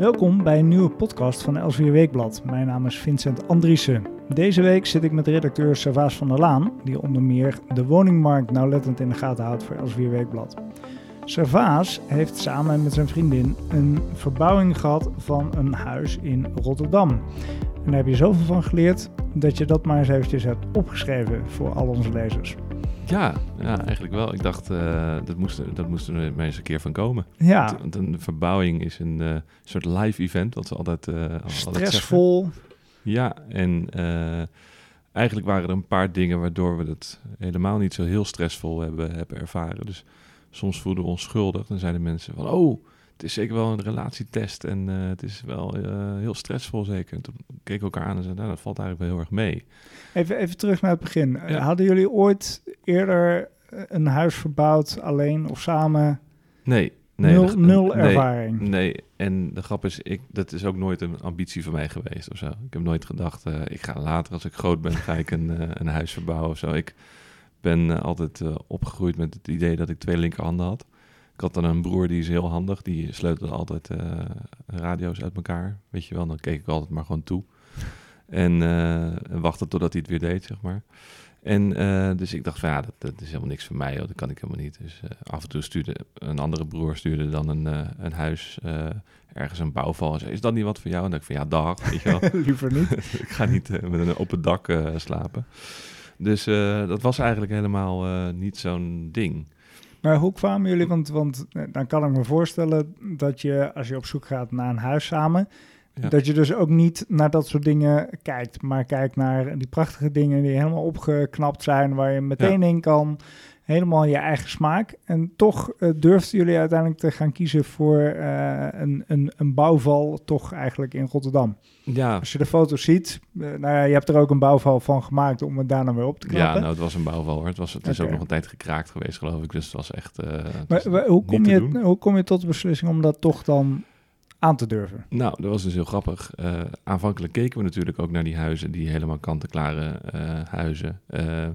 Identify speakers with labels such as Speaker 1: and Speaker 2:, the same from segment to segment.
Speaker 1: Welkom bij een nieuwe podcast van Elsevier Weekblad. Mijn naam is Vincent Andriessen. Deze week zit ik met redacteur Servaas van der Laan, die onder meer de woningmarkt nauwlettend in de gaten houdt voor Elsevier Weekblad. Servaas heeft samen met zijn vriendin een verbouwing gehad van een huis in Rotterdam. En daar heb je zoveel van geleerd dat je dat maar eens eventjes hebt opgeschreven voor al onze lezers.
Speaker 2: Ja, ja, eigenlijk wel. Ik dacht, uh, dat, moest, dat moest er maar eens een keer van komen.
Speaker 1: Ja.
Speaker 2: Want een verbouwing is een uh, soort live event, wat ze altijd, uh,
Speaker 1: Stressvol.
Speaker 2: Altijd ja, en eigenlijk waren er een paar dingen waardoor we het helemaal niet zo heel stressvol hebben, hebben ervaren. Dus soms voelden we ons schuldig. Dan zeiden mensen van, oh, het is zeker wel een relatietest en uh, het is wel uh, heel stressvol zeker. En toen keken we elkaar aan en zeiden, nou, dat valt eigenlijk wel heel erg mee.
Speaker 1: Even, even terug naar het begin. Ja. Hadden jullie ooit eerder een huis verbouwd, alleen of samen?
Speaker 2: Nee. Nee,
Speaker 1: nul, ervaring.
Speaker 2: Nee, en de grap is, ik, dat is ook nooit een ambitie van mij geweest of zo. Ik heb nooit gedacht, uh, ik ga later als ik groot ben, ga ik een, een huis verbouwen of zo. Ik ben altijd opgegroeid met het idee dat ik twee linkerhanden had. Ik had dan een broer die is heel handig. Die sleutelde altijd radio's uit elkaar. Weet je wel, dan keek ik altijd maar gewoon toe. En, en wachtte totdat hij het weer deed, zeg maar. En uh, dus ik dacht van ja, dat, dat, is helemaal niks voor mij. Hoor. Dat kan ik helemaal niet. Dus af en toe stuurde een andere broer stuurde dan een, een huis, ergens een bouwval. En zei, is dat niet wat voor jou? En dan dacht ik van ja, dag, weet je wel.
Speaker 1: Liever niet.
Speaker 2: ik ga niet met een op het dak slapen. Dus dat was eigenlijk helemaal niet zo'n ding.
Speaker 1: Maar hoe kwamen jullie, want, want dan kan ik me voorstellen dat je als je op zoek gaat naar een huis samen, ja. dat je dus ook niet naar dat soort dingen kijkt, maar kijkt naar die prachtige dingen die helemaal opgeknapt zijn, waar je meteen ja. in kan, helemaal je eigen smaak. En toch uh, durfden jullie uiteindelijk te gaan kiezen voor uh, een, een, een bouwval, toch eigenlijk in Rotterdam.
Speaker 2: Ja.
Speaker 1: Als je de foto's ziet, uh, nou ja, je hebt er ook een bouwval van gemaakt om het daarna weer op te knappen.
Speaker 2: Ja, nou, het was een bouwval hoor. Het, was, het is ook nog een tijd gekraakt geweest, geloof ik. Dus het was echt.
Speaker 1: maar, was hoe, kom je, hoe kom je tot de beslissing om dat toch dan aan te durven?
Speaker 2: Nou, dat was dus heel grappig. Uh, aanvankelijk keken we natuurlijk ook naar die huizen, die helemaal kant-en-klare uh, huizen. Uh,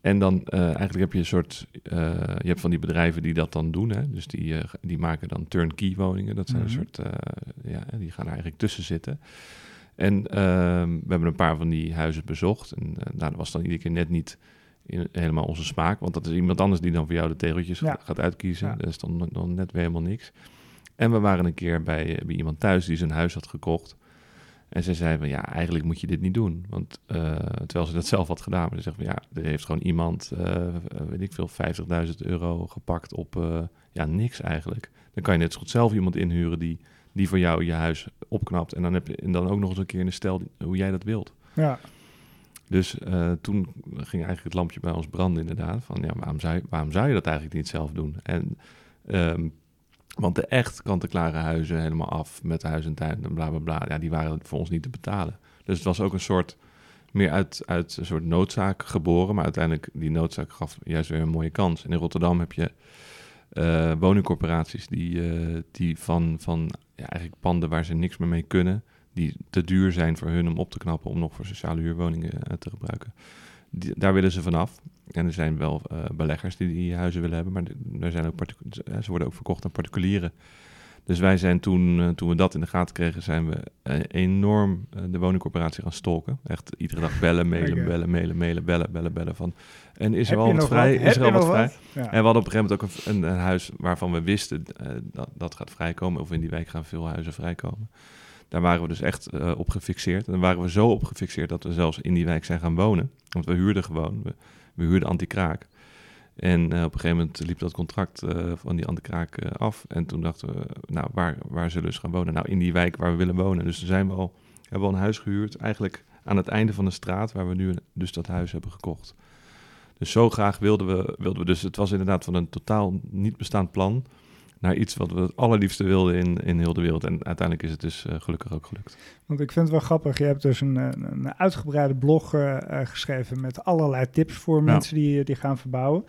Speaker 2: en dan eigenlijk heb je een soort, je hebt van die bedrijven die dat dan doen. Hè? Dus die, die maken dan turnkey woningen. Dat zijn mm -hmm. een soort, ja, die gaan er eigenlijk tussen zitten. En uh, we hebben een paar van die huizen bezocht. En nou, dat was dan iedere keer net niet in, helemaal onze smaak. Want dat is iemand anders die dan voor jou de tegeltjes ja. gaat uitkiezen. Ja. Dat is dan, dan net weer helemaal niks. En we waren een keer bij, bij iemand thuis die zijn huis had gekocht. En ze zei van, ja, eigenlijk moet je dit niet doen. Want uh, terwijl ze dat zelf had gedaan. Maar ze zegt van, ja, er heeft gewoon iemand, uh, weet ik veel, 50.000 euro gepakt op, uh, ja, niks eigenlijk. Dan kan je net zo goed zelf iemand inhuren die, die voor jou je huis opknapt. En dan, heb je, en dan ook nog eens een keer in de stijl hoe jij dat wilt.
Speaker 1: Ja.
Speaker 2: Dus toen ging eigenlijk het lampje bij ons branden inderdaad. Van, ja, waarom zou je, waarom zou je dat eigenlijk niet zelf doen? En... Um, want de echt kant-en-klare huizen helemaal af met huis en tuin en bla bla bla, ja, die waren voor ons niet te betalen. Dus het was ook een soort, meer uit, uit een soort noodzaak geboren, maar uiteindelijk die noodzaak gaf juist weer een mooie kans. En in Rotterdam heb je uh, woningcorporaties die, uh, die van, van ja, eigenlijk panden waar ze niks meer mee kunnen, die te duur zijn voor hun om op te knappen om nog voor sociale huurwoningen uh, te gebruiken. Die, daar willen ze vanaf. En er zijn wel uh, beleggers die die huizen willen hebben, maar er zijn ook ze worden ook verkocht aan particulieren. Dus wij zijn toen, uh, toen we dat in de gaten kregen, zijn we enorm de woningcorporatie gaan stalken. Echt iedere dag bellen, mailen, okay. bellen, mailen, mailen, bellen, bellen, bellen. Van, en is er wel wat vrij? Wat? Is er al wat vrij? Ja. En we hadden op een gegeven moment ook een, een, een huis waarvan we wisten dat dat gaat vrijkomen. Of in die wijk gaan veel huizen vrijkomen. Daar waren we dus echt uh, op gefixeerd. En dan waren we zo op gefixeerd dat we zelfs in die wijk zijn gaan wonen. Want we huurden gewoon, we, huurden anti-kraak. En uh, op een gegeven moment liep dat contract uh, van die anti-kraak af. En toen dachten we, nou, waar, waar zullen we dus gaan wonen? Nou, in die wijk waar we willen wonen. Dus toen zijn we al, hebben we al een huis gehuurd. Eigenlijk aan het einde van de straat waar we nu dus dat huis hebben gekocht. Dus zo graag wilden we, wilden we dus, het was inderdaad van een totaal niet bestaand plan naar iets wat we het allerliefste wilden in, in heel de wereld. En uiteindelijk is het dus uh, gelukkig ook gelukt.
Speaker 1: Want ik vind het wel grappig, je hebt dus een, een uitgebreide blog uh, geschreven met allerlei tips voor mensen die, die gaan verbouwen.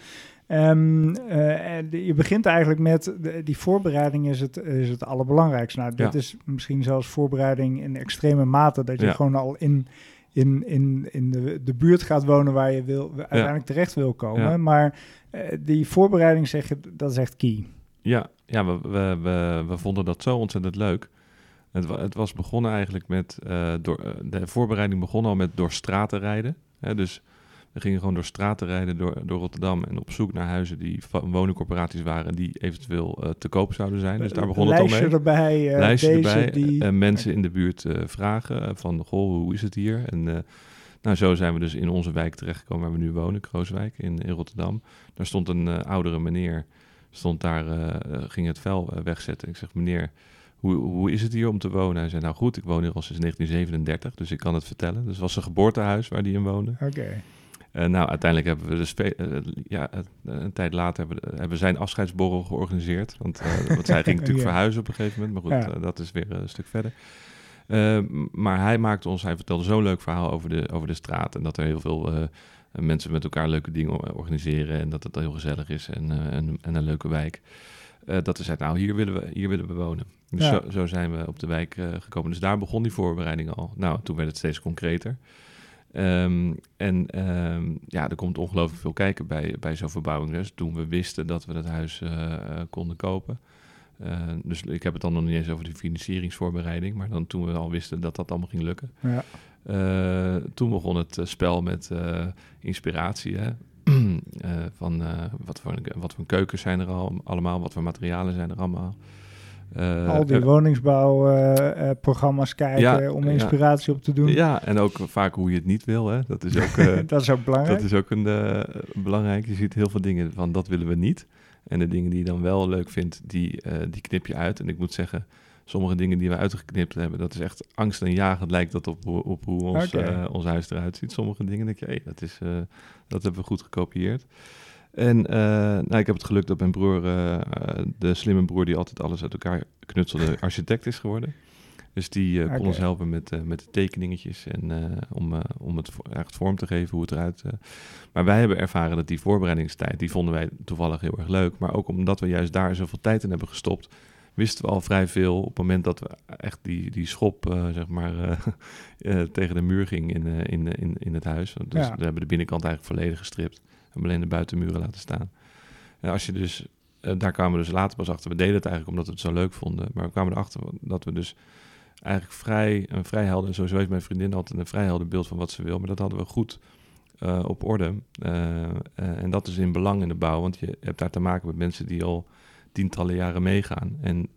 Speaker 1: Um, uh, je begint eigenlijk met de, die voorbereiding is het, is het allerbelangrijkste. Nou, dit ja. is misschien zelfs voorbereiding in extreme mate, dat je ja. gewoon al in, in, in, in de, de buurt gaat wonen waar je wil, uiteindelijk terecht wil komen. Maar die voorbereiding, zeg je, dat is echt key.
Speaker 2: Ja, ja we, we, we, we, vonden dat zo ontzettend leuk. Het, het was begonnen eigenlijk met, eh, door, eh, de voorbereiding begon al met door straten rijden. Hè, dus we gingen gewoon door straten rijden door, door Rotterdam en op zoek naar huizen die van woningcorporaties waren die eventueel eh, te koop zouden zijn. Dus daar begon het al mee.
Speaker 1: Lijstje erbij, eh,
Speaker 2: lijstje
Speaker 1: deze,
Speaker 2: erbij
Speaker 1: die...
Speaker 2: en mensen in de buurt vragen van, goh, hoe is het hier? En nou, zo zijn we dus in onze wijk terechtgekomen waar we nu wonen, Krooswijk in, in Rotterdam. Daar stond een oudere meneer, stond daar, eh, eh, ging het vuil eh, wegzetten. Ik zeg, meneer, hoe, hoe is het hier om te wonen? Hij zei, nou goed, ik woon hier al sinds 1937, dus ik kan het vertellen. Dus het was zijn geboortehuis waar hij in woonde.
Speaker 1: Oké.
Speaker 2: Nou, uiteindelijk hebben we eh, ja, een tijd later hebben, we- hebben we zijn afscheidsborrel georganiseerd. Want, want zij ging natuurlijk
Speaker 1: Ja.
Speaker 2: verhuizen op een gegeven moment. Maar goed,
Speaker 1: Ja.
Speaker 2: dat is weer een stuk verder. Maar hij maakte ons, hij vertelde zo'n leuk verhaal over de, over de straat. En dat er heel veel mensen met elkaar leuke dingen organiseren. En dat het heel gezellig is en, eh, en, en een leuke wijk. Eh, dat we zeiden, nou, hier willen we, hier willen we wonen. Dus
Speaker 1: Ja.
Speaker 2: zo, zo zijn we op de wijk eh, gekomen. Dus daar begon die voorbereiding al. Nou, toen werd het steeds concreter. Ehm, en ehm, ja, er komt ongelooflijk veel kijken bij, bij zo'n verbouwing. Dus toen we wisten dat we het huis konden kopen. Eh, dus ik heb het dan nog niet eens over de financieringsvoorbereiding. Maar dan toen we al wisten dat dat allemaal ging lukken.
Speaker 1: Ja.
Speaker 2: Eh, toen begon het eh, spel met inspiratie. Hè? Van wat, voor, wat voor keukens zijn er al, allemaal, wat voor materialen zijn er allemaal.
Speaker 1: Al die woningsbouwprogramma's kijken
Speaker 2: Ja,
Speaker 1: om
Speaker 2: ja.
Speaker 1: inspiratie op te doen.
Speaker 2: ja, en ook vaak hoe je het niet wil. Hè? Dat is ook,
Speaker 1: dat is ook belangrijk.
Speaker 2: dat is ook een, belangrijk. Je ziet heel veel dingen van dat willen we niet. En de dingen die je dan wel leuk vindt, die, eh, die knip je uit. En ik moet zeggen, sommige dingen die we uitgeknipt hebben, dat is echt angstaanjagend lijkt dat op, hoe- op hoe ons, eh, ons huis eruit ziet. Sommige dingen denk je, hey, dat, is, eh, dat hebben we goed gekopieerd. En nou, ik heb het geluk dat mijn broer, de slimme broer die altijd alles uit elkaar knutselde, architect is geworden. Dus die eh, kon ons helpen met, eh, met de tekeningetjes en eh, om, om het echt vorm te geven hoe het eruit. Maar wij hebben ervaren dat die voorbereidingstijd, die vonden wij toevallig heel erg leuk. Maar ook omdat we juist daar zoveel tijd in hebben gestopt, wisten we al vrij veel op het moment dat we echt die, die schop zeg maar, tegen de muur ging in, in, in, in het huis. Dus
Speaker 1: Ja.
Speaker 2: we hebben de binnenkant eigenlijk volledig gestript. We hebben alleen de buitenmuren laten staan. En als je dus, daar kwamen we dus later pas achter. We deden het eigenlijk omdat we het zo leuk vonden. Maar we kwamen erachter dat we dus eigenlijk vrij, een vrij helder, sowieso heeft mijn vriendin altijd een vrij helder beeld van wat ze wil. Maar dat hadden we goed eh, op orde. Eh, eh, en dat is in belang in de bouw, want je hebt daar te maken met mensen die al tientallen jaren meegaan. En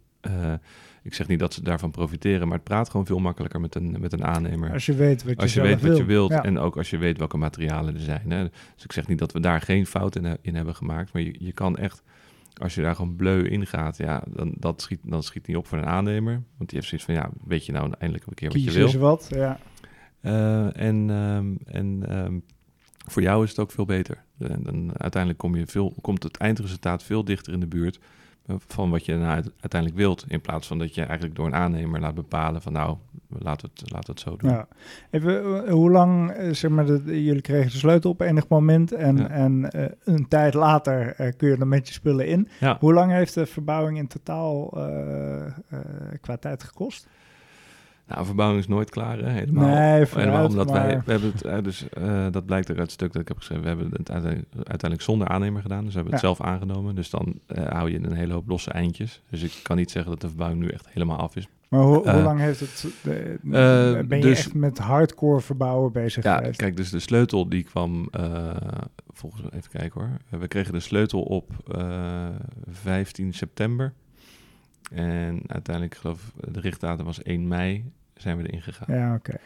Speaker 2: ik zeg niet dat ze daarvan profiteren, maar het praat gewoon veel makkelijker met een, met een aannemer.
Speaker 1: Als je weet wat je,
Speaker 2: Als je weet wat je
Speaker 1: wil.
Speaker 2: wilt
Speaker 1: Ja.
Speaker 2: en ook als je weet welke materialen er zijn. Hè. Dus ik zeg niet dat we daar geen fout in, in hebben gemaakt, maar je, je kan echt, als je daar gewoon bleu in gaat, ja, dan, dat schiet, dan schiet niet op voor een aannemer. Want die heeft zoiets van, ja, weet je nou eindelijk een keer wat
Speaker 1: Kies
Speaker 2: je wil.
Speaker 1: eens wat. Ja.
Speaker 2: Eh, en ehm, en ehm, voor jou is het ook veel beter. En dan uiteindelijk kom je veel, komt het eindresultaat veel dichter in de buurt eh, van wat je nou uit- uiteindelijk wilt. In plaats van dat je eigenlijk door een aannemer laat bepalen van nou, we het, we het zo doen.
Speaker 1: Ja. Even, eh, hoe lang, eh, zeg maar, de, jullie kregen de sleutel op enig moment en,
Speaker 2: Ja.
Speaker 1: en eh, een tijd later kun je er met je spullen in.
Speaker 2: Ja.
Speaker 1: Hoe lang heeft de verbouwing in totaal qua tijd gekost?
Speaker 2: Nou, verbouwing is nooit klaar, hè? helemaal.
Speaker 1: Nee, vooruit,
Speaker 2: helemaal omdat wij, we hebben het, eh, dus eh, dat blijkt ook uit het stuk dat ik heb geschreven, we hebben het uiteindelijk, zonder aannemer gedaan, dus we hebben het
Speaker 1: Ja.
Speaker 2: zelf aangenomen. Dus dan eh, hou je een hele hoop losse eindjes. Dus ik kan niet zeggen dat de verbouwing nu echt helemaal af is.
Speaker 1: Maar hoe, hoe lang heeft het, de, ben je
Speaker 2: dus-
Speaker 1: echt met hardcore verbouwen bezig
Speaker 2: Ja,
Speaker 1: geweest?
Speaker 2: kijk, dus de sleutel die kwam, volgens even kijken hoor. We kregen de sleutel op eh 15 september. En uiteindelijk, ik geloof, de richtdatum was 1 mei, zijn we erin gegaan.
Speaker 1: Ja, oké.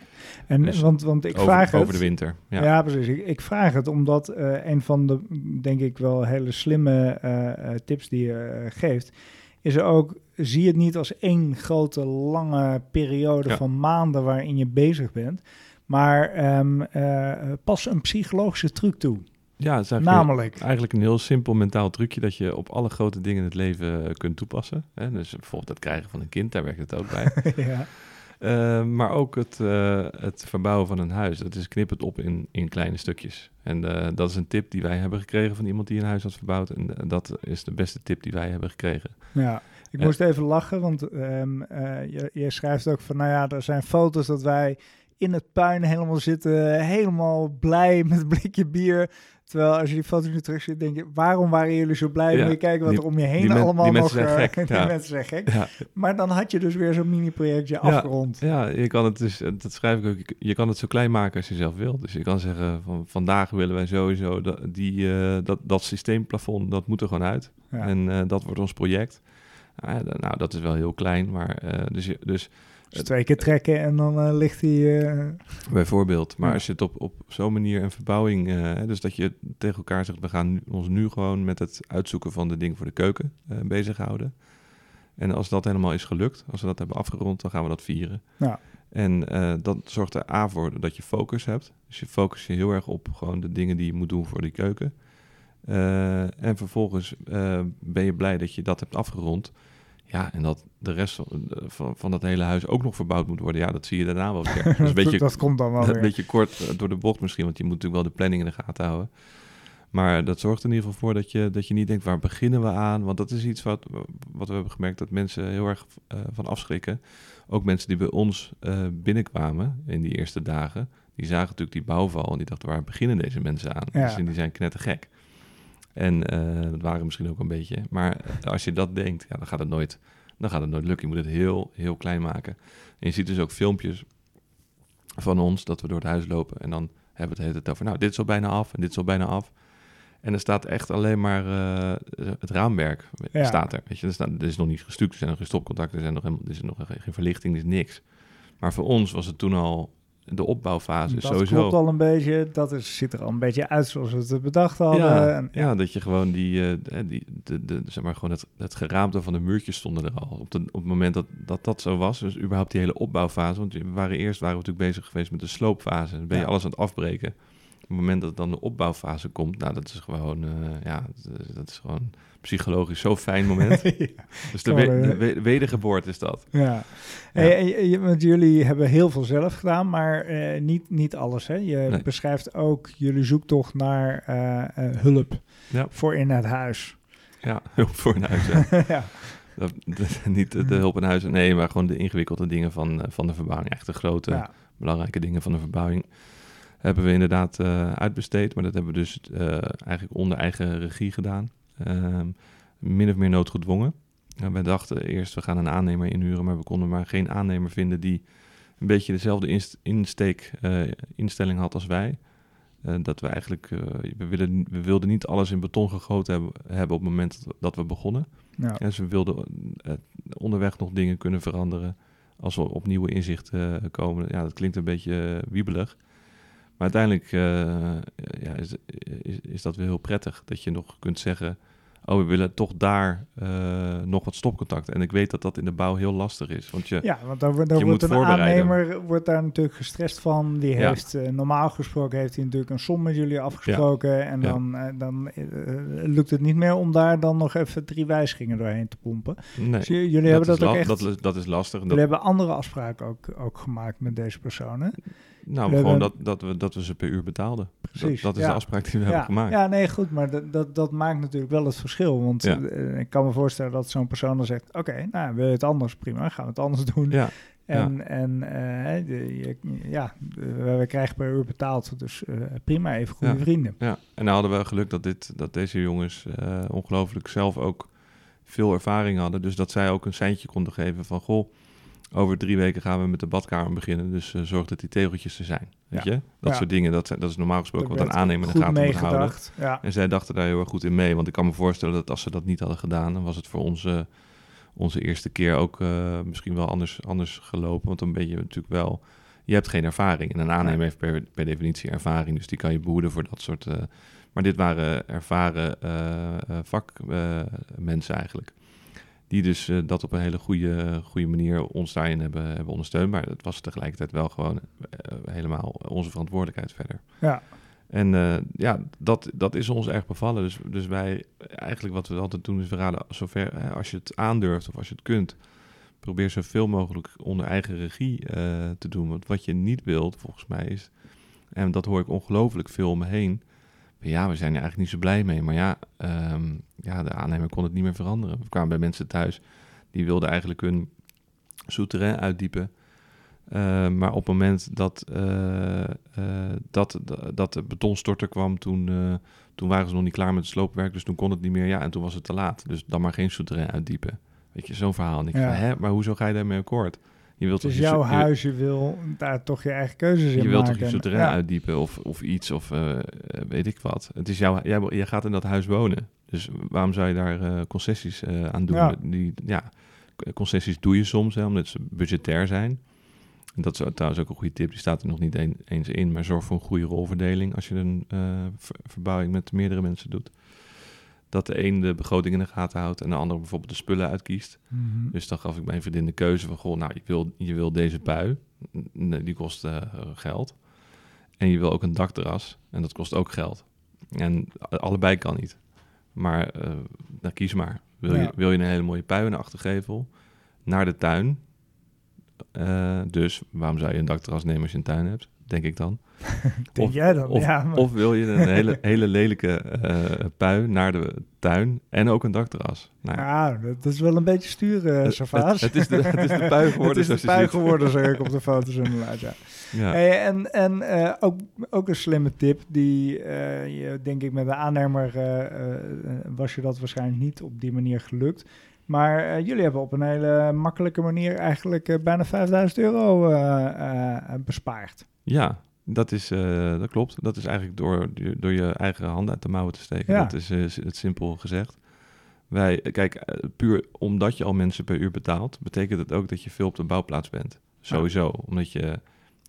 Speaker 1: En
Speaker 2: Dus
Speaker 1: want, want ik
Speaker 2: over,
Speaker 1: vraag het...
Speaker 2: over de winter. Ja.
Speaker 1: Ja, precies. Ik, ik vraag het omdat eh, een van de, denk ik wel, hele slimme eh, eh, tips die je geeft, is er ook, zie het niet als één grote lange periode
Speaker 2: Ja.
Speaker 1: van maanden waarin je bezig bent, maar ehm, eh, pas een psychologische truc toe.
Speaker 2: Ja, het is eigenlijk,
Speaker 1: Namelijk,
Speaker 2: eigenlijk een heel simpel mentaal trucje dat je op alle grote dingen in het leven eh, kunt toepassen. Hè? Dus bijvoorbeeld het krijgen van een kind, daar werkt het ook bij.
Speaker 1: ja,
Speaker 2: Eh, maar ook het, eh, het verbouwen van een huis. Dat is knip het op in, in kleine stukjes. En dat is een tip die wij hebben gekregen van iemand die een huis had verbouwd. En dat is de beste tip die wij hebben gekregen.
Speaker 1: ja. Ik moest even lachen, want ehm, eh, je, je schrijft ook van, nou ja, er zijn foto's dat wij in het puin helemaal zitten, helemaal blij met een blikje bier, Terwijl als je die foto's nu terug ziet, denk je, waarom waren jullie zo blij?
Speaker 2: Ja,
Speaker 1: Moet je kijken wat
Speaker 2: die-
Speaker 1: er om je heen
Speaker 2: die
Speaker 1: allemaal
Speaker 2: die
Speaker 1: nog...
Speaker 2: mensen zijn
Speaker 1: eh,
Speaker 2: gek,
Speaker 1: die
Speaker 2: ja.
Speaker 1: mensen zijn gek.
Speaker 2: Ja,
Speaker 1: Maar dan had je dus weer zo'n mini-projectje afgerond.
Speaker 2: ja, je kan het dus, dat schrijf ik ook, je- kan het zo klein maken als je zelf wilt. Dus je kan zeggen, van vandaag willen wij sowieso, dat, die, eh, dat, dat systeemplafond, dat moet er gewoon uit. En eh, dat wordt ons project. Ah, nou, dat is wel heel klein, maar eh, dus, je- dus
Speaker 1: Dus twee keer trekken en dan eh, ligt die... eh,
Speaker 2: Bijvoorbeeld. Maar
Speaker 1: Ja.
Speaker 2: als je het op, op zo'n manier een verbouwing... hè, dus dat je tegen elkaar zegt... we gaan nu- ons nu gewoon met het uitzoeken van de dingen voor de keuken bezighouden. En als dat helemaal is gelukt, als we dat hebben afgerond... dan gaan we dat vieren.
Speaker 1: Ja.
Speaker 2: En dat zorgt er A voor dat je focus hebt. Dus je focus je heel erg op gewoon de dingen die je moet doen voor die keuken. En vervolgens ben je blij dat je dat hebt afgerond... Ja, en dat de rest van, van, van dat hele huis ook nog verbouwd moet worden. Ja, dat zie je daarna wel weer. Dat een beetje
Speaker 1: dat komt dan wel
Speaker 2: een
Speaker 1: weer.
Speaker 2: beetje kort eh, door de bocht misschien, want je moet natuurlijk wel de planning in de gaten houden. Maar dat zorgt in ieder geval voor dat je, dat je niet denkt, waar beginnen we aan? Want dat is iets wat, wat we hebben gemerkt, dat mensen heel erg eh, van afschrikken. Ook mensen die bij ons eh, binnenkwamen in die eerste dagen, die zagen natuurlijk die bouwval en die dachten, waar beginnen deze mensen aan?
Speaker 1: Ja.
Speaker 2: Dus die zijn knettergek. En eh, dat waren misschien ook een beetje. Maar als je dat denkt, ja, dan gaat het nooit, dan gaat het nooit lukken. Je moet het heel, heel klein maken. En je ziet dus ook filmpjes van ons dat we door het huis lopen en dan hebben we het hele tijd over, nou, dit is al bijna af en dit is al bijna af. En er staat echt alleen maar eh, het raamwerk
Speaker 1: Ja.
Speaker 2: staat er. Weet je, er, staat, er is nog niet gestuukt, er zijn nog geen stopcontacten, er, zijn nog helemaal, er is nog geen verlichting, er is niks. Maar voor ons was het toen al de opbouwfase
Speaker 1: dat
Speaker 2: sowieso.
Speaker 1: klopt al een beetje. Dat is, ziet er al een beetje uit zoals we het bedacht hadden.
Speaker 2: Ja,
Speaker 1: En,
Speaker 2: ja, dat je gewoon die, eh, die de, de, zeg maar gewoon het, het geraamte van de muurtjes stonden er al. Op, de, op het moment dat, dat dat zo was, dus überhaupt die hele opbouwfase. Want we waren eerst waren we natuurlijk bezig geweest met de sloopfase. Dan ben je
Speaker 1: Ja.
Speaker 2: alles aan het afbreken. Op het moment dat dan de opbouwfase komt, nou, dat is gewoon, eh, ja, dat is, dat is gewoon psychologisch zo'n fijn moment.
Speaker 1: ja.
Speaker 2: dus de, we,
Speaker 1: wel,
Speaker 2: de we- wedergeboorte is dat.
Speaker 1: Ja. Hey, en want jullie hebben heel veel zelf gedaan, maar eh, niet, niet alles. Hè? Je
Speaker 2: Nee.
Speaker 1: beschrijft ook jullie zoektocht naar eh, eh, hulp
Speaker 2: Ja.
Speaker 1: voor in het huis.
Speaker 2: Ja, hulp voor een huis.
Speaker 1: ja.
Speaker 2: Dat- dat- niet de, de hulp in huis, nee, maar gewoon de ingewikkelde dingen van, van de verbouwing. Echt de grote, belangrijke dingen van de verbouwing hebben we inderdaad uitbesteed. Maar dat hebben we dus eigenlijk onder eigen regie gedaan. Ehm, min of meer noodgedwongen. En wij dachten eerst, we gaan een aannemer inhuren, maar we konden maar geen aannemer vinden die een beetje dezelfde inst- insteek, eh, instelling had als wij. Eh, dat we eigenlijk, eh, we, willen, we wilden niet alles in beton gegoten hebben, hebben op het moment dat, we begonnen.
Speaker 1: Ja.
Speaker 2: En ze wilden eh, onderweg nog dingen kunnen veranderen als we op nieuwe inzichten komen. Ja, dat klinkt een beetje wiebelig. Maar uiteindelijk ja, is, is, is dat weer heel prettig. Dat je nog kunt zeggen, oh, we willen toch daar eh, nog wat stopcontacten. En ik weet dat dat in de bouw heel lastig is. Want je,
Speaker 1: Ja, want daar, daar wordt
Speaker 2: moet
Speaker 1: een aannemer wordt daar natuurlijk gestrest van. Die
Speaker 2: Ja.
Speaker 1: heeft eh, normaal gesproken heeft hij natuurlijk een som met jullie afgesproken. En
Speaker 2: Ja.
Speaker 1: dan, eh, dan lukt het niet meer om daar dan nog even drie wijzigingen doorheen te pompen.
Speaker 2: nee,
Speaker 1: Dus jullie hebben dat ook echt.
Speaker 2: dat, is- dat is lastig. Dat,
Speaker 1: jullie hebben andere afspraken ook, ook gemaakt met deze personen.
Speaker 2: Nou,
Speaker 1: we
Speaker 2: gewoon
Speaker 1: hebben-
Speaker 2: dat, dat, we, dat we ze per uur betaalden.
Speaker 1: Precies,
Speaker 2: Dat, dat is
Speaker 1: ja.
Speaker 2: de afspraak die we
Speaker 1: Ja,
Speaker 2: hebben gemaakt.
Speaker 1: ja, nee, goed, maar dat, dat, dat maakt natuurlijk wel het verschil. Want
Speaker 2: Ja.
Speaker 1: eh, ik kan me voorstellen dat zo'n persoon dan zegt: Oké, nou wil je het anders? Prima, gaan we het anders doen.
Speaker 2: Ja,
Speaker 1: En, en eh, de- je- ja, we, krijgen per uur betaald, dus eh, prima, even goede
Speaker 2: Ja.
Speaker 1: vrienden.
Speaker 2: Ja, en dan hadden we geluk dat, dit, dat deze jongens ongelooflijk zelf ook veel ervaring hadden. Dus dat zij ook een seintje konden geven van... goh, over drie weken gaan we met de badkamer beginnen. Dus eh, zorg dat die tegeltjes er zijn. Weet
Speaker 1: Ja.
Speaker 2: je? Dat
Speaker 1: Ja.
Speaker 2: soort dingen, dat, dat is normaal gesproken wat een aannemer in de gaten moet houden.
Speaker 1: Ja.
Speaker 2: En zij dachten daar heel erg goed in mee. Want ik kan me voorstellen dat als ze dat niet hadden gedaan... dan was het voor ons onze eerste keer ook eh, misschien wel anders, anders gelopen. Want dan ben je natuurlijk wel... Je hebt geen ervaring. En een aannemer heeft per, per definitie ervaring. Dus die kan je behoeden voor dat soort... eh, maar dit waren ervaren vakmensen eigenlijk. Die dus eh, dat op een hele goede, goede manier ons daarin hebben, hebben ondersteund. Maar het was tegelijkertijd wel gewoon eh, helemaal onze verantwoordelijkheid verder.
Speaker 1: Ja.
Speaker 2: En eh, ja, dat, dat is ons erg bevallen. Dus, dus wij, eigenlijk wat we altijd doen, is we raden zover, hè, als je het aandurft of als je het kunt, probeer zoveel mogelijk onder eigen regie te doen. Want wat je niet wilt, volgens mij is, en dat hoor ik ongelooflijk veel om me heen, ja, we zijn er eigenlijk niet zo blij mee. Maar ja, ehm, ja, de aannemer kon het niet meer veranderen. We kwamen bij mensen thuis, die wilden eigenlijk hun souterrain uitdiepen. Uh, maar op het moment dat, uh, dat, dat de betonstorter kwam, toen, toen waren ze nog niet klaar met het sloopwerk. Dus toen kon het niet meer. Ja, en toen was het te laat. Dus dan maar geen souterrain uitdiepen. Weet je, zo'n verhaal. En ik ja. van, hè, maar hoezo ga je daarmee akkoord?
Speaker 1: Je wilt dus jouw huis, je wil daar toch je eigen keuzes in maken.
Speaker 2: Je wilt toch je souterrain ja. uitdiepen of, of iets of weet ik wat. Het is jouw, jij, jij gaat in dat huis wonen. Dus waarom zou je daar concessies aan doen? Ja. Die, ja, concessies doe je soms, hè, omdat ze budgetair zijn. En dat is trouwens ook een goede tip, die staat er nog niet eens in, maar zorg voor een goede rolverdeling als je een verbouwing met meerdere mensen doet. Dat de een de begroting in de gaten houdt en de ander bijvoorbeeld de spullen uitkiest.
Speaker 1: Mhm.
Speaker 2: Dus dan gaf ik mijn vriendin de keuze van, goh, nou, je wil, je wil deze pui, die kost uh, geld. En je wil ook een dakterras en dat kost ook geld. En allebei kan niet. Maar uh, nou, kies maar. Wil, ja. je, wil je een hele mooie pui in de achtergevel naar de tuin? Uh, dus waarom zou je een dakterras nemen als je een tuin hebt? Denk ik dan.
Speaker 1: Denk
Speaker 2: of,
Speaker 1: jij dan?
Speaker 2: Of,
Speaker 1: ja, maar...
Speaker 2: of wil je een hele, hele lelijke uh, pui naar de tuin en ook een dakterras?
Speaker 1: Nou, ja, dat is wel een beetje sturen, uh,
Speaker 2: het, het, is de, het is de pui geworden.
Speaker 1: het is de pui geworden, zeg ik op de foto's inderdaad, ja.
Speaker 2: ja.
Speaker 1: Hey, en en uh, ook, ook een slimme tip, die je, denk ik met de aannemer was je dat waarschijnlijk niet op die manier gelukt. Maar uh, jullie hebben op een hele makkelijke manier eigenlijk uh, bijna 5000 euro uh, bespaard.
Speaker 2: Ja, dat, is, dat klopt. Dat is eigenlijk door, door je eigen handen uit de mouwen te steken.
Speaker 1: Ja.
Speaker 2: Dat is het simpel gezegd. Wij, kijk, puur omdat je al mensen per uur betaalt, betekent het ook dat je veel op de bouwplaats bent. Sowieso, omdat je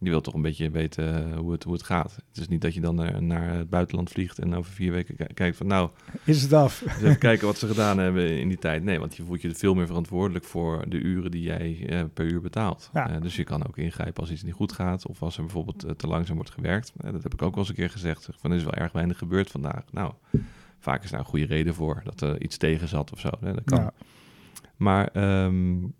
Speaker 2: je wilt toch een beetje weten hoe het, hoe het gaat. Het is niet dat je dan naar, naar het buitenland vliegt en over vier weken kijkt van nou...
Speaker 1: Is het af?
Speaker 2: Dus even kijken wat ze gedaan hebben in die tijd. Nee, want je voelt je veel meer verantwoordelijk voor de uren die jij eh, per uur betaalt.
Speaker 1: Ja.
Speaker 2: Uh, dus je kan ook ingrijpen als iets niet goed gaat of als er bijvoorbeeld uh, te langzaam wordt gewerkt. Dat heb ik ook wel eens een keer gezegd. Van, er is wel erg weinig gebeurd vandaag. Nou, vaak is daar een goede reden voor dat er iets tegen zat of zo. Hè? Dat kan.
Speaker 1: Ja.
Speaker 2: Maar um,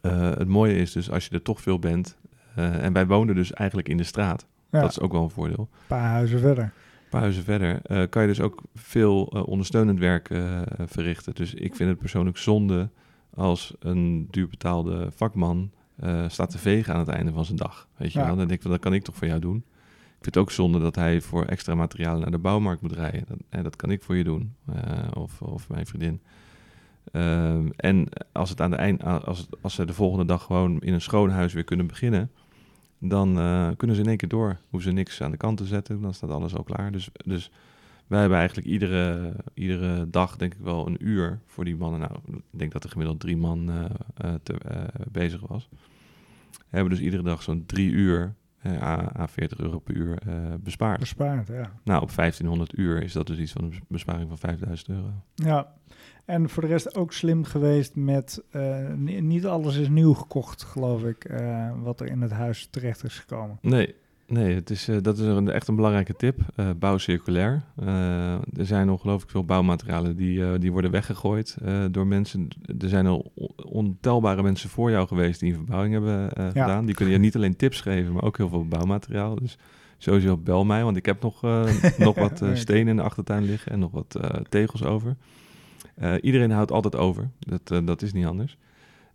Speaker 2: het mooie is dus als je er toch veel bent en wij woonden dus eigenlijk in de straat.
Speaker 1: Ja.
Speaker 2: Dat is ook wel een voordeel.
Speaker 1: Een paar huizen verder.
Speaker 2: Een paar huizen verder uh, kan je dus ook veel uh, ondersteunend werk verrichten. Dus ik vind het persoonlijk zonde als een duurbetaalde vakman staat te vegen aan het einde van zijn dag. Weet je
Speaker 1: Ja.
Speaker 2: wel? Dan denk ik, dat kan ik toch voor jou doen. Ik vind het ook zonde dat hij voor extra materialen naar de bouwmarkt moet rijden. Dat, eh, dat kan ik voor je doen. of, of mijn vriendin. Um, en als, het aan de eind, als, het, als ze de volgende dag gewoon in een schoon huis weer kunnen beginnen, dan uh, kunnen ze in één keer door. Hoeven ze niks aan de kant te zetten, dan staat alles al klaar. Dus, dus wij hebben eigenlijk iedere, iedere dag, denk ik wel, een uur voor die mannen. Nou, ik denk dat er gemiddeld drie man uh, uh, te, bezig was. We hebben dus iedere dag zo'n drie uur à 40 euro per uur bespaard.
Speaker 1: Bespaard, ja.
Speaker 2: Nou, op 1500 uur is dat dus iets van een besparing van 5000 euro.
Speaker 1: Ja, en voor de rest ook slim geweest met, uh, niet alles is nieuw gekocht, geloof ik, uh, wat er in het huis terecht is gekomen.
Speaker 2: Nee, nee het is, uh, dat is een, echt een belangrijke tip. bouw circulair. er zijn ongelooflijk veel bouwmaterialen die, die worden weggegooid door mensen. Er zijn al ontelbare mensen voor jou geweest die een verbouwing hebben ja. gedaan. Die kunnen je niet alleen tips geven, maar ook heel veel bouwmateriaal. Dus sowieso bel mij, want ik heb nog, nog wat stenen in de achtertuin liggen en nog wat tegels over. Uh, iedereen houdt altijd over. Dat, uh, dat is niet anders.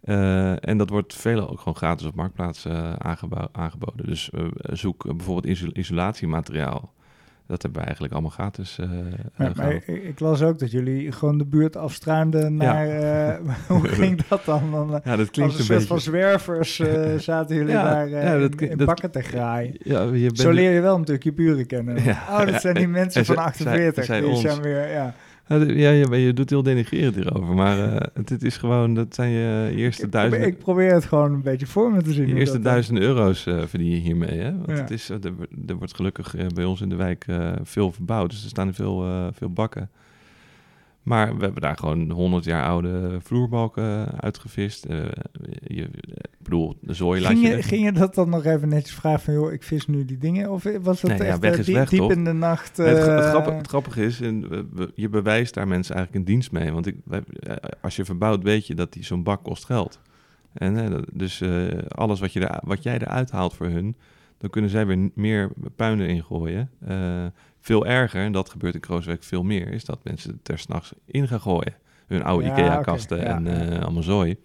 Speaker 2: Uh, en dat wordt velen ook gewoon gratis op Marktplaats aangeboden. Dus zoek bijvoorbeeld isol isolatiemateriaal. Dat hebben we eigenlijk allemaal gratis
Speaker 1: ja, maar ik, ik, las ook dat jullie gewoon de buurt afstruimden naar... Ja. hoe ging dat dan? dan
Speaker 2: ja, dat klinkt
Speaker 1: als een,
Speaker 2: een
Speaker 1: soort van zwervers zaten jullie
Speaker 2: ja,
Speaker 1: daar
Speaker 2: ja, dat,
Speaker 1: in, in
Speaker 2: dat,
Speaker 1: bakken te graaien.
Speaker 2: Ja, je bent
Speaker 1: Zo leer je wel natuurlijk je buren kennen. Oh, dat zijn die mensen van
Speaker 2: zij,
Speaker 1: 48.
Speaker 2: zij,
Speaker 1: die
Speaker 2: ons.
Speaker 1: zijn weer... Ja.
Speaker 2: Ja, je, je doet heel denigrerend hierover, maar uh, het is gewoon, dat zijn je eerste
Speaker 1: ik
Speaker 2: duizend...
Speaker 1: Ik probeer het gewoon een beetje voor me te zien.
Speaker 2: Je eerste duizend euro's uh, verdien je hiermee, hè? Want
Speaker 1: ja.
Speaker 2: het is, er, er, wordt gelukkig bij ons in de wijk veel verbouwd, dus er staan veel, veel bakken. Maar we hebben daar gewoon 100 jaar oude vloerbalken uitgevist. Uh, je, ik bedoel, de zooi
Speaker 1: ging je. Ging je dat dan nog even netjes vragen van... joh, ik vis nu die dingen? Of was
Speaker 2: nee,
Speaker 1: echt
Speaker 2: ja, weg is
Speaker 1: diep,
Speaker 2: weg,
Speaker 1: diep
Speaker 2: toch?
Speaker 1: in de nacht?
Speaker 2: Uh... Het, het, grappige, het, grappige, is, en je bewijst daar mensen eigenlijk een dienst mee. Want ik, als je verbouwt, weet je dat die zo'n bak kost geld. En dus alles wat, je er, wat jij eruit haalt voor hun... dan kunnen zij weer meer puin erin gooien... Veel erger, en dat gebeurt in Krooswijk veel meer, is dat mensen er s'nachts in gaan gooien. Hun oude
Speaker 1: Ja,
Speaker 2: IKEA-kasten
Speaker 1: ja,
Speaker 2: en uh,
Speaker 1: ja.
Speaker 2: allemaal zooi.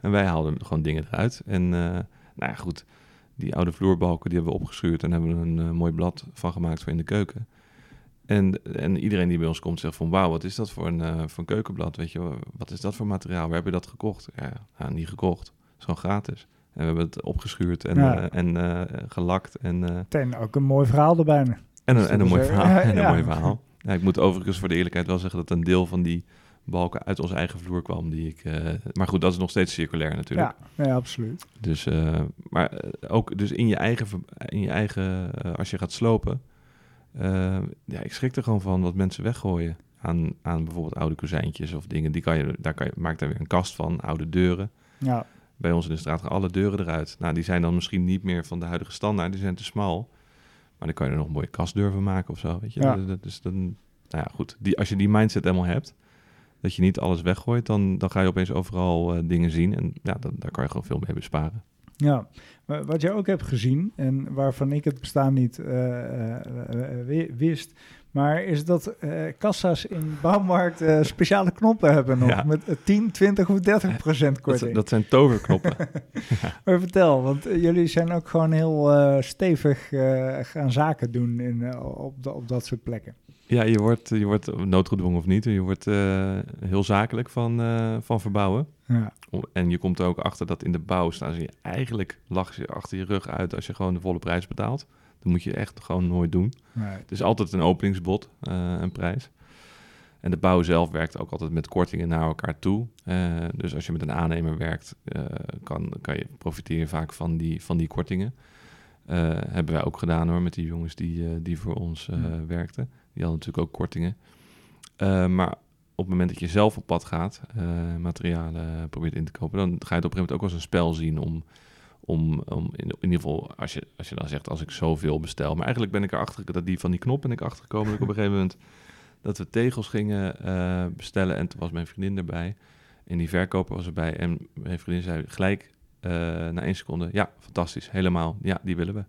Speaker 2: En wij haalden gewoon dingen eruit. En uh, Nou ja, goed. Die oude vloerbalken die hebben we opgeschuurd en hebben we een eh, mooi blad van gemaakt voor in de keuken. En, en iedereen die bij ons komt zegt van wauw, wat is dat voor een, eh, voor een keukenblad? Weet je, wat is dat voor materiaal? Waar heb je dat gekocht? Ja, niet gekocht. Het is gewoon gratis. En we hebben het opgeschuurd en,
Speaker 1: Ja.
Speaker 2: eh, en eh, gelakt en, eh,
Speaker 1: Meteen ook een mooi verhaal erbij.
Speaker 2: En, een, en een mooi verhaal. en een mooi verhaal. Ik moet overigens voor de eerlijkheid wel zeggen dat een deel van die balken uit onze eigen vloer kwam. Die ik, eh, maar goed, dat is nog steeds circulair natuurlijk.
Speaker 1: Ja, absoluut.
Speaker 2: Dus, eh, maar eh, ook dus in je eigen, in je eigen als je gaat slopen, ja, ik schrik er gewoon van wat mensen weggooien aan, aan bijvoorbeeld oude kozijntjes of dingen. Die kan je, daar kan je, maak daar weer een kast van, oude deuren.
Speaker 1: Ja,
Speaker 2: Bij ons in de straat gaan alle deuren eruit. Nou, die zijn dan misschien niet meer van de huidige standaard, die zijn te smal. Maar dan kan je er nog een mooie kastdeur van maken of zo, weet je.
Speaker 1: Ja.
Speaker 2: Dus dan, nou ja, goed. Die, als je die mindset helemaal hebt, dat je niet alles weggooit, dan, dan ga je opeens overal eh, dingen zien. En ja, dan, daar kan je gewoon veel mee besparen.
Speaker 1: ja. Maar wat je ook hebt gezien, en waarvan ik het bestaan niet eh, eh, wi- wist, maar is dat eh, kassa's in bouwmarkt eh, speciale knoppen hebben nog.
Speaker 2: Ja.
Speaker 1: Met eh, 10, 20 of 30 procent
Speaker 2: Dat,
Speaker 1: korting.
Speaker 2: dat zijn toverknoppen.
Speaker 1: Maar vertel, want eh, jullie zijn ook gewoon heel eh, stevig eh, gaan zaken doen in, eh, op, da- op dat soort plekken.
Speaker 2: ja, je wordt, je wordt noodgedwongen of niet. Je wordt eh, heel zakelijk van, eh, van verbouwen.
Speaker 1: Ja,
Speaker 2: En je komt er ook achter dat in de bouw staan ze je eigenlijk lachen ze achter je rug uit als je gewoon de volle prijs betaalt. Dat moet je echt gewoon nooit doen.
Speaker 1: nee.
Speaker 2: Het is altijd een openingsbod, eh, een prijs. En de bouw zelf werkt ook altijd met kortingen naar elkaar toe. Eh, dus als je met een aannemer werkt, eh, kan, kan je profiteren vaak van die, van die kortingen. Hebben wij ook gedaan hoor, met die jongens die, die voor ons
Speaker 1: Ja.
Speaker 2: werkten. Die hadden natuurlijk ook kortingen. Maar op het moment dat je zelf op pad gaat, materialen probeert in te kopen, dan ga je het op een gegeven moment ook als een spel zien om, om, om in, in ieder geval, als je, als je dan zegt, als ik zoveel bestel. Maar eigenlijk ben ik erachter, dat die van die knop ben ik achtergekomen, dat ik op een gegeven moment dat we tegels gingen eh, bestellen en toen was mijn vriendin erbij en die verkoper was erbij en mijn vriendin zei gelijk eh, na één seconde, ja, fantastisch, helemaal, ja, die willen we.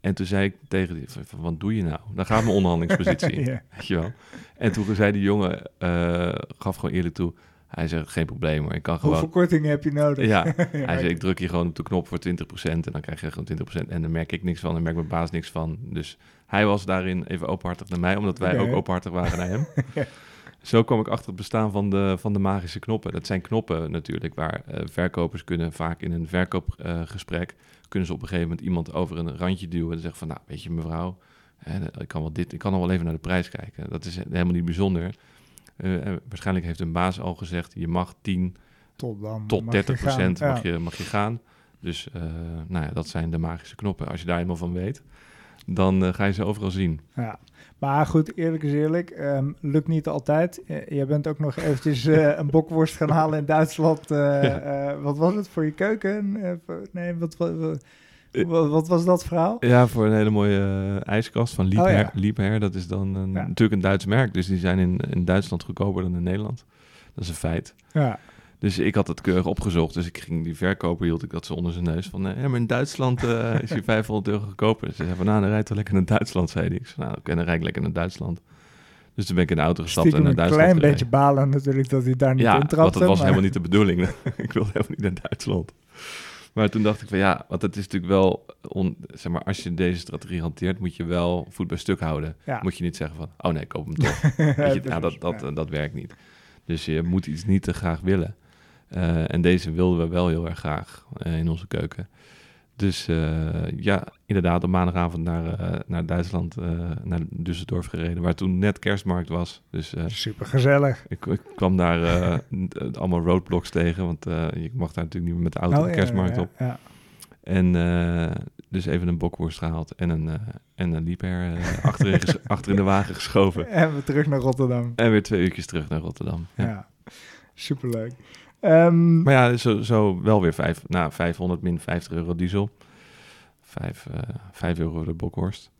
Speaker 2: En toen zei ik tegen die, wat doe je nou? Dan gaat mijn onderhandelingspositie.
Speaker 1: Ja.
Speaker 2: Weet je wel. En toen zei die jongen, eh, gaf gewoon eerlijk toe, hij zegt, geen probleem hoor, ik kan gewoon...
Speaker 1: Hoeveel korting heb je nodig?
Speaker 2: Ja, hij zei, ik druk hier gewoon op de knop voor 20% en dan krijg je gewoon 20%. En dan merk ik niks van en merkt mijn baas niks van. Dus hij was daarin even openhartig naar mij, omdat wij ook openhartig waren naar hem.
Speaker 1: Ja.
Speaker 2: Zo kwam ik achter het bestaan van de, van de magische knoppen. Dat zijn knoppen natuurlijk, waar eh, verkopers kunnen vaak in een verkoopgesprek... kunnen ze op een gegeven moment iemand over een randje duwen... en zeggen van, nou, weet je mevrouw, hè, ik kan wel dit, ik kan nog wel even naar de prijs kijken. Dat is helemaal niet bijzonder. Eh, waarschijnlijk heeft een baas al gezegd, je mag 10
Speaker 1: Tot dan.
Speaker 2: tot
Speaker 1: mag je
Speaker 2: 30
Speaker 1: gaan. Ja.
Speaker 2: mag, je, mag je gaan. Dus eh, nou ja, dat zijn de magische knoppen. Als je daar helemaal van weet, dan eh, ga je ze overal zien.
Speaker 1: Ja, maar goed, eerlijk is eerlijk, ehm, lukt niet altijd. Je bent ook nog eventjes een bokworst gaan halen in Duitsland.
Speaker 2: Ja.
Speaker 1: wat was het voor je keuken? Nee, wat, wat, wat. Wat- wat was dat verhaal?
Speaker 2: Ja, voor een hele mooie eh, ijskast van Liebherr.
Speaker 1: Oh, ja.
Speaker 2: Liebherr, dat is dan een,
Speaker 1: Ja.
Speaker 2: natuurlijk een Duits merk. Dus die zijn in, in Duitsland goedkoper dan in Nederland. Dat is een feit.
Speaker 1: Ja,
Speaker 2: Dus ik had het keurig opgezocht. Dus ik ging die verkoper, hield ik dat zo onder zijn neus. Van, eh, ja, maar in Duitsland eh, is hij 500 euro goedkoper. Dus ze zei van, nou, dan rijdt wel lekker naar Duitsland, zei hij. Ik zei, nou, oké, dan rijd ik lekker naar Duitsland. Dus toen ben ik in de auto gestapt
Speaker 1: stiekem
Speaker 2: en
Speaker 1: een
Speaker 2: naar Duitsland
Speaker 1: klein
Speaker 2: gereden.
Speaker 1: beetje balen natuurlijk dat hij daar niet
Speaker 2: ja,
Speaker 1: intrapte.
Speaker 2: want dat was
Speaker 1: maar-
Speaker 2: helemaal niet de bedoeling. ik wilde helemaal niet naar Duitsland. Maar toen dacht ik van ja, want het is natuurlijk wel, on, zeg maar, als je deze strategie hanteert, moet je wel voet bij stuk houden.
Speaker 1: Ja.
Speaker 2: Moet je niet zeggen van, oh nee, ik koop hem toch. Weet je, nou, dat, dat,
Speaker 1: ja.
Speaker 2: dat werkt niet. Dus je moet iets niet te graag willen. Eh, en deze wilden we wel heel erg graag eh, in onze keuken. Dus eh, ja, inderdaad, op maandagavond naar, eh, naar Duitsland, eh, naar Düsseldorf gereden, waar toen net kerstmarkt was. Dus
Speaker 1: Super gezellig.
Speaker 2: ik, ik kwam daar allemaal roadblocks tegen, want je mag daar natuurlijk niet meer met de auto de kerstmarkt op.
Speaker 1: Ja.
Speaker 2: En dus even een bokworst gehaald en een, eh en een lieper achterin, achter in de wagen geschoven.
Speaker 1: En we terug naar Rotterdam.
Speaker 2: En weer twee uurtjes terug naar Rotterdam. Ja.
Speaker 1: Ja, superleuk. Ehm,
Speaker 2: Maar ja, zo, zo wel weer vijf, nou, 500 min 50 euro diesel. Vijf, eh 5 euro de bokworst.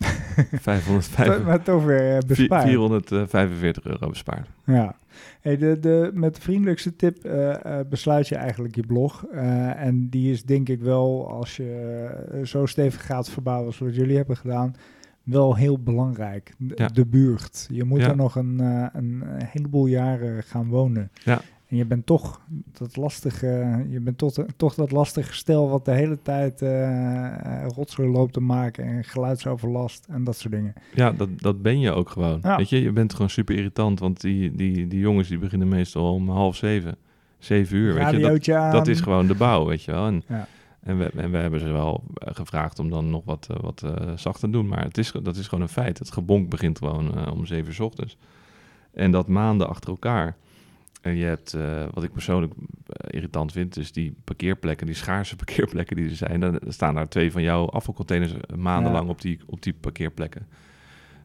Speaker 2: 505,
Speaker 1: maar toch weer eh, bespaard.
Speaker 2: 445 euro bespaard.
Speaker 1: Ja, hey, de, de, met de vriendelijkste tip eh, eh, besluit je eigenlijk je blog. Eh, en die is denk ik wel, als je eh, zo stevig gaat verbouwen zoals jullie hebben gedaan, wel heel belangrijk. De,
Speaker 2: Ja.
Speaker 1: de buurt. Je moet
Speaker 2: Ja.
Speaker 1: er nog een, eh, een heleboel jaren gaan wonen.
Speaker 2: Ja.
Speaker 1: En je bent toch dat lastige, je bent toch, toch dat lastige stel wat de hele tijd uh, rotzooi loopt te maken en geluidsoverlast en dat soort dingen.
Speaker 2: Ja, dat, dat ben je ook gewoon. Weet je, je bent gewoon super irritant, want die, die, die jongens die beginnen meestal om half zeven, zeven uur. Weet je, dat, dat, is gewoon de bouw, weet je wel. En, ja. En we, en we hebben ze wel eh, gevraagd om dan nog wat, wat uh, zachter te doen. Maar het is, dat is gewoon een feit. Het gebonk begint gewoon om zeven uur s ochtends. En dat maanden achter elkaar. En je hebt, uh, wat ik persoonlijk uh, irritant vind, dus die parkeerplekken, die schaarse parkeerplekken die er zijn. Dan staan daar twee van jouw afvalcontainers maandenlang op, die, op die parkeerplekken.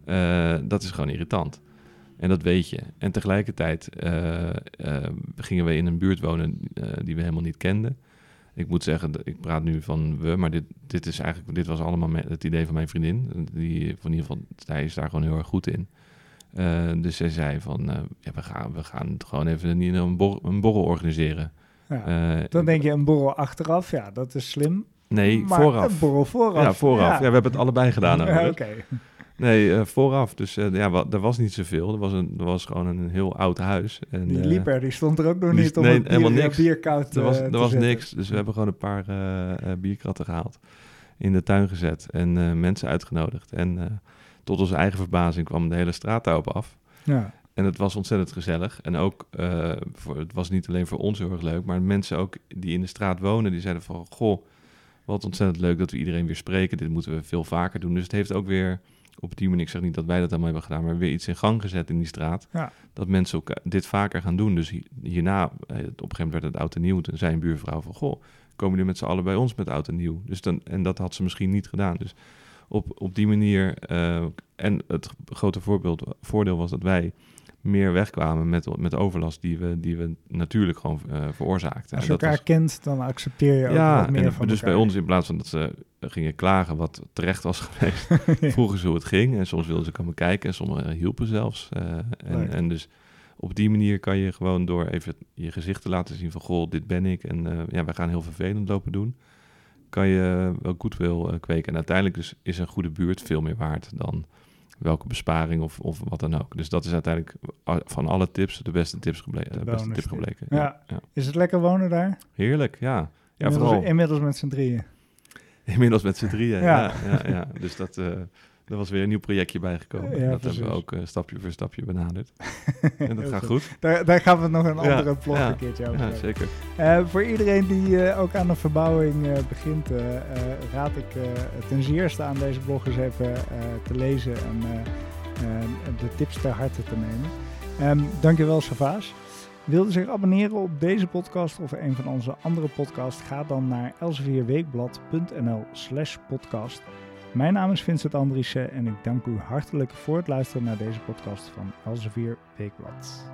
Speaker 2: Uh, dat is gewoon irritant. En dat weet je. En tegelijkertijd gingen we in een buurt wonen die we helemaal niet kenden. Ik moet zeggen, ik praat nu van we, maar dit, dit, is eigenlijk, dit was allemaal het idee van mijn vriendin. Die, van in ieder geval, zij is daar gewoon heel erg goed in. Uh, dus zij zei van, uh, ja, we, gaan, we gaan gewoon even een, een, borrel, een borrel organiseren.
Speaker 1: Ja, uh, dan denk je een borrel achteraf, ja, dat is slim.
Speaker 2: Nee, maar vooraf.
Speaker 1: een borrel vooraf.
Speaker 2: Ja, vooraf. Ja, ja we hebben het allebei gedaan. Oké. Nee, vooraf. Dus ja, wat, er was niet zoveel. Er was, een, er was gewoon een heel oud huis. En,
Speaker 1: die liep er, die stond er ook nog niet om nee, bier, niks.
Speaker 2: Er was, er was
Speaker 1: zetten.
Speaker 2: niks, dus we hebben gewoon een paar bierkratten gehaald. In de tuin gezet en mensen uitgenodigd. En tot onze eigen verbazing kwam de hele straat daarop af. Ja. En het was ontzettend gezellig. En ook, uh, voor, het was niet alleen voor ons heel erg leuk, maar mensen ook die in de straat wonen, die zeiden van, goh, wat ontzettend leuk dat we iedereen weer spreken. Dit moeten we veel vaker doen. Dus het heeft ook weer op die manier, ik zeg niet dat wij dat allemaal hebben gedaan, maar weer iets in gang gezet in die straat. Ja. Dat mensen ook eh, dit vaker gaan doen. Dus hierna, eh, op een gegeven moment werd het oud en nieuw. Toen zei een buurvrouw van, goh, komen jullie met z'n allen bij ons met oud en nieuw? Dus dan, en dat had ze misschien niet gedaan. Dus op, op die manier. Uh, en het grote voorbeeld, voordeel was dat wij meer wegkwamen met, met overlast die we, die we natuurlijk gewoon uh, veroorzaakten.
Speaker 1: Als je elkaar kent, dan accepteer je ook
Speaker 2: ja,
Speaker 1: wat meer
Speaker 2: en,
Speaker 1: van
Speaker 2: dus bij ons in plaats van dat ze gingen klagen wat terecht was geweest, vroegen ze hoe het ging. En soms wilden ze komen kijken en sommigen hielpen zelfs. Uh, en, en dus op die manier kan je gewoon door even je gezicht te laten zien van... goh, dit ben ik en uh, ja, wij gaan heel vervelend lopen doen kan je wel goed wil uh, kweken. En uiteindelijk dus is een goede buurt veel meer waard dan welke besparing of, of wat dan ook. Dus dat is uiteindelijk van alle tips de beste tips gebleken. De beste tip gebleken.
Speaker 1: Ja. Ja, Is het lekker wonen daar?
Speaker 2: Heerlijk, ja. ja
Speaker 1: inmiddels, vooral. inmiddels met z'n drieën.
Speaker 2: Inmiddels met z'n drieën, ja. ja, ja, Dus dat... Uh, er was weer een nieuw projectje bijgekomen.
Speaker 1: Ja,
Speaker 2: dat hebben we ook uh, stapje voor stapje benaderd. en dat gaat goed.
Speaker 1: Daar, daar, gaan we nog een andere ja, een keertje over
Speaker 2: Ja, zeker.
Speaker 1: Uh, voor iedereen die uh, ook aan de verbouwing begint, raad ik ten zeerste aan deze blog eens even te lezen en de tips ter harte te nemen. Um, dankjewel, Savaas. Wilde zich abonneren op deze podcast of een van onze andere podcasts? Ga dan naar elsevierweekblad.nl slash podcast. Mijn naam is Vincent Andriessen en ik dank u hartelijk voor het luisteren naar deze podcast van Elsevier Weekblad.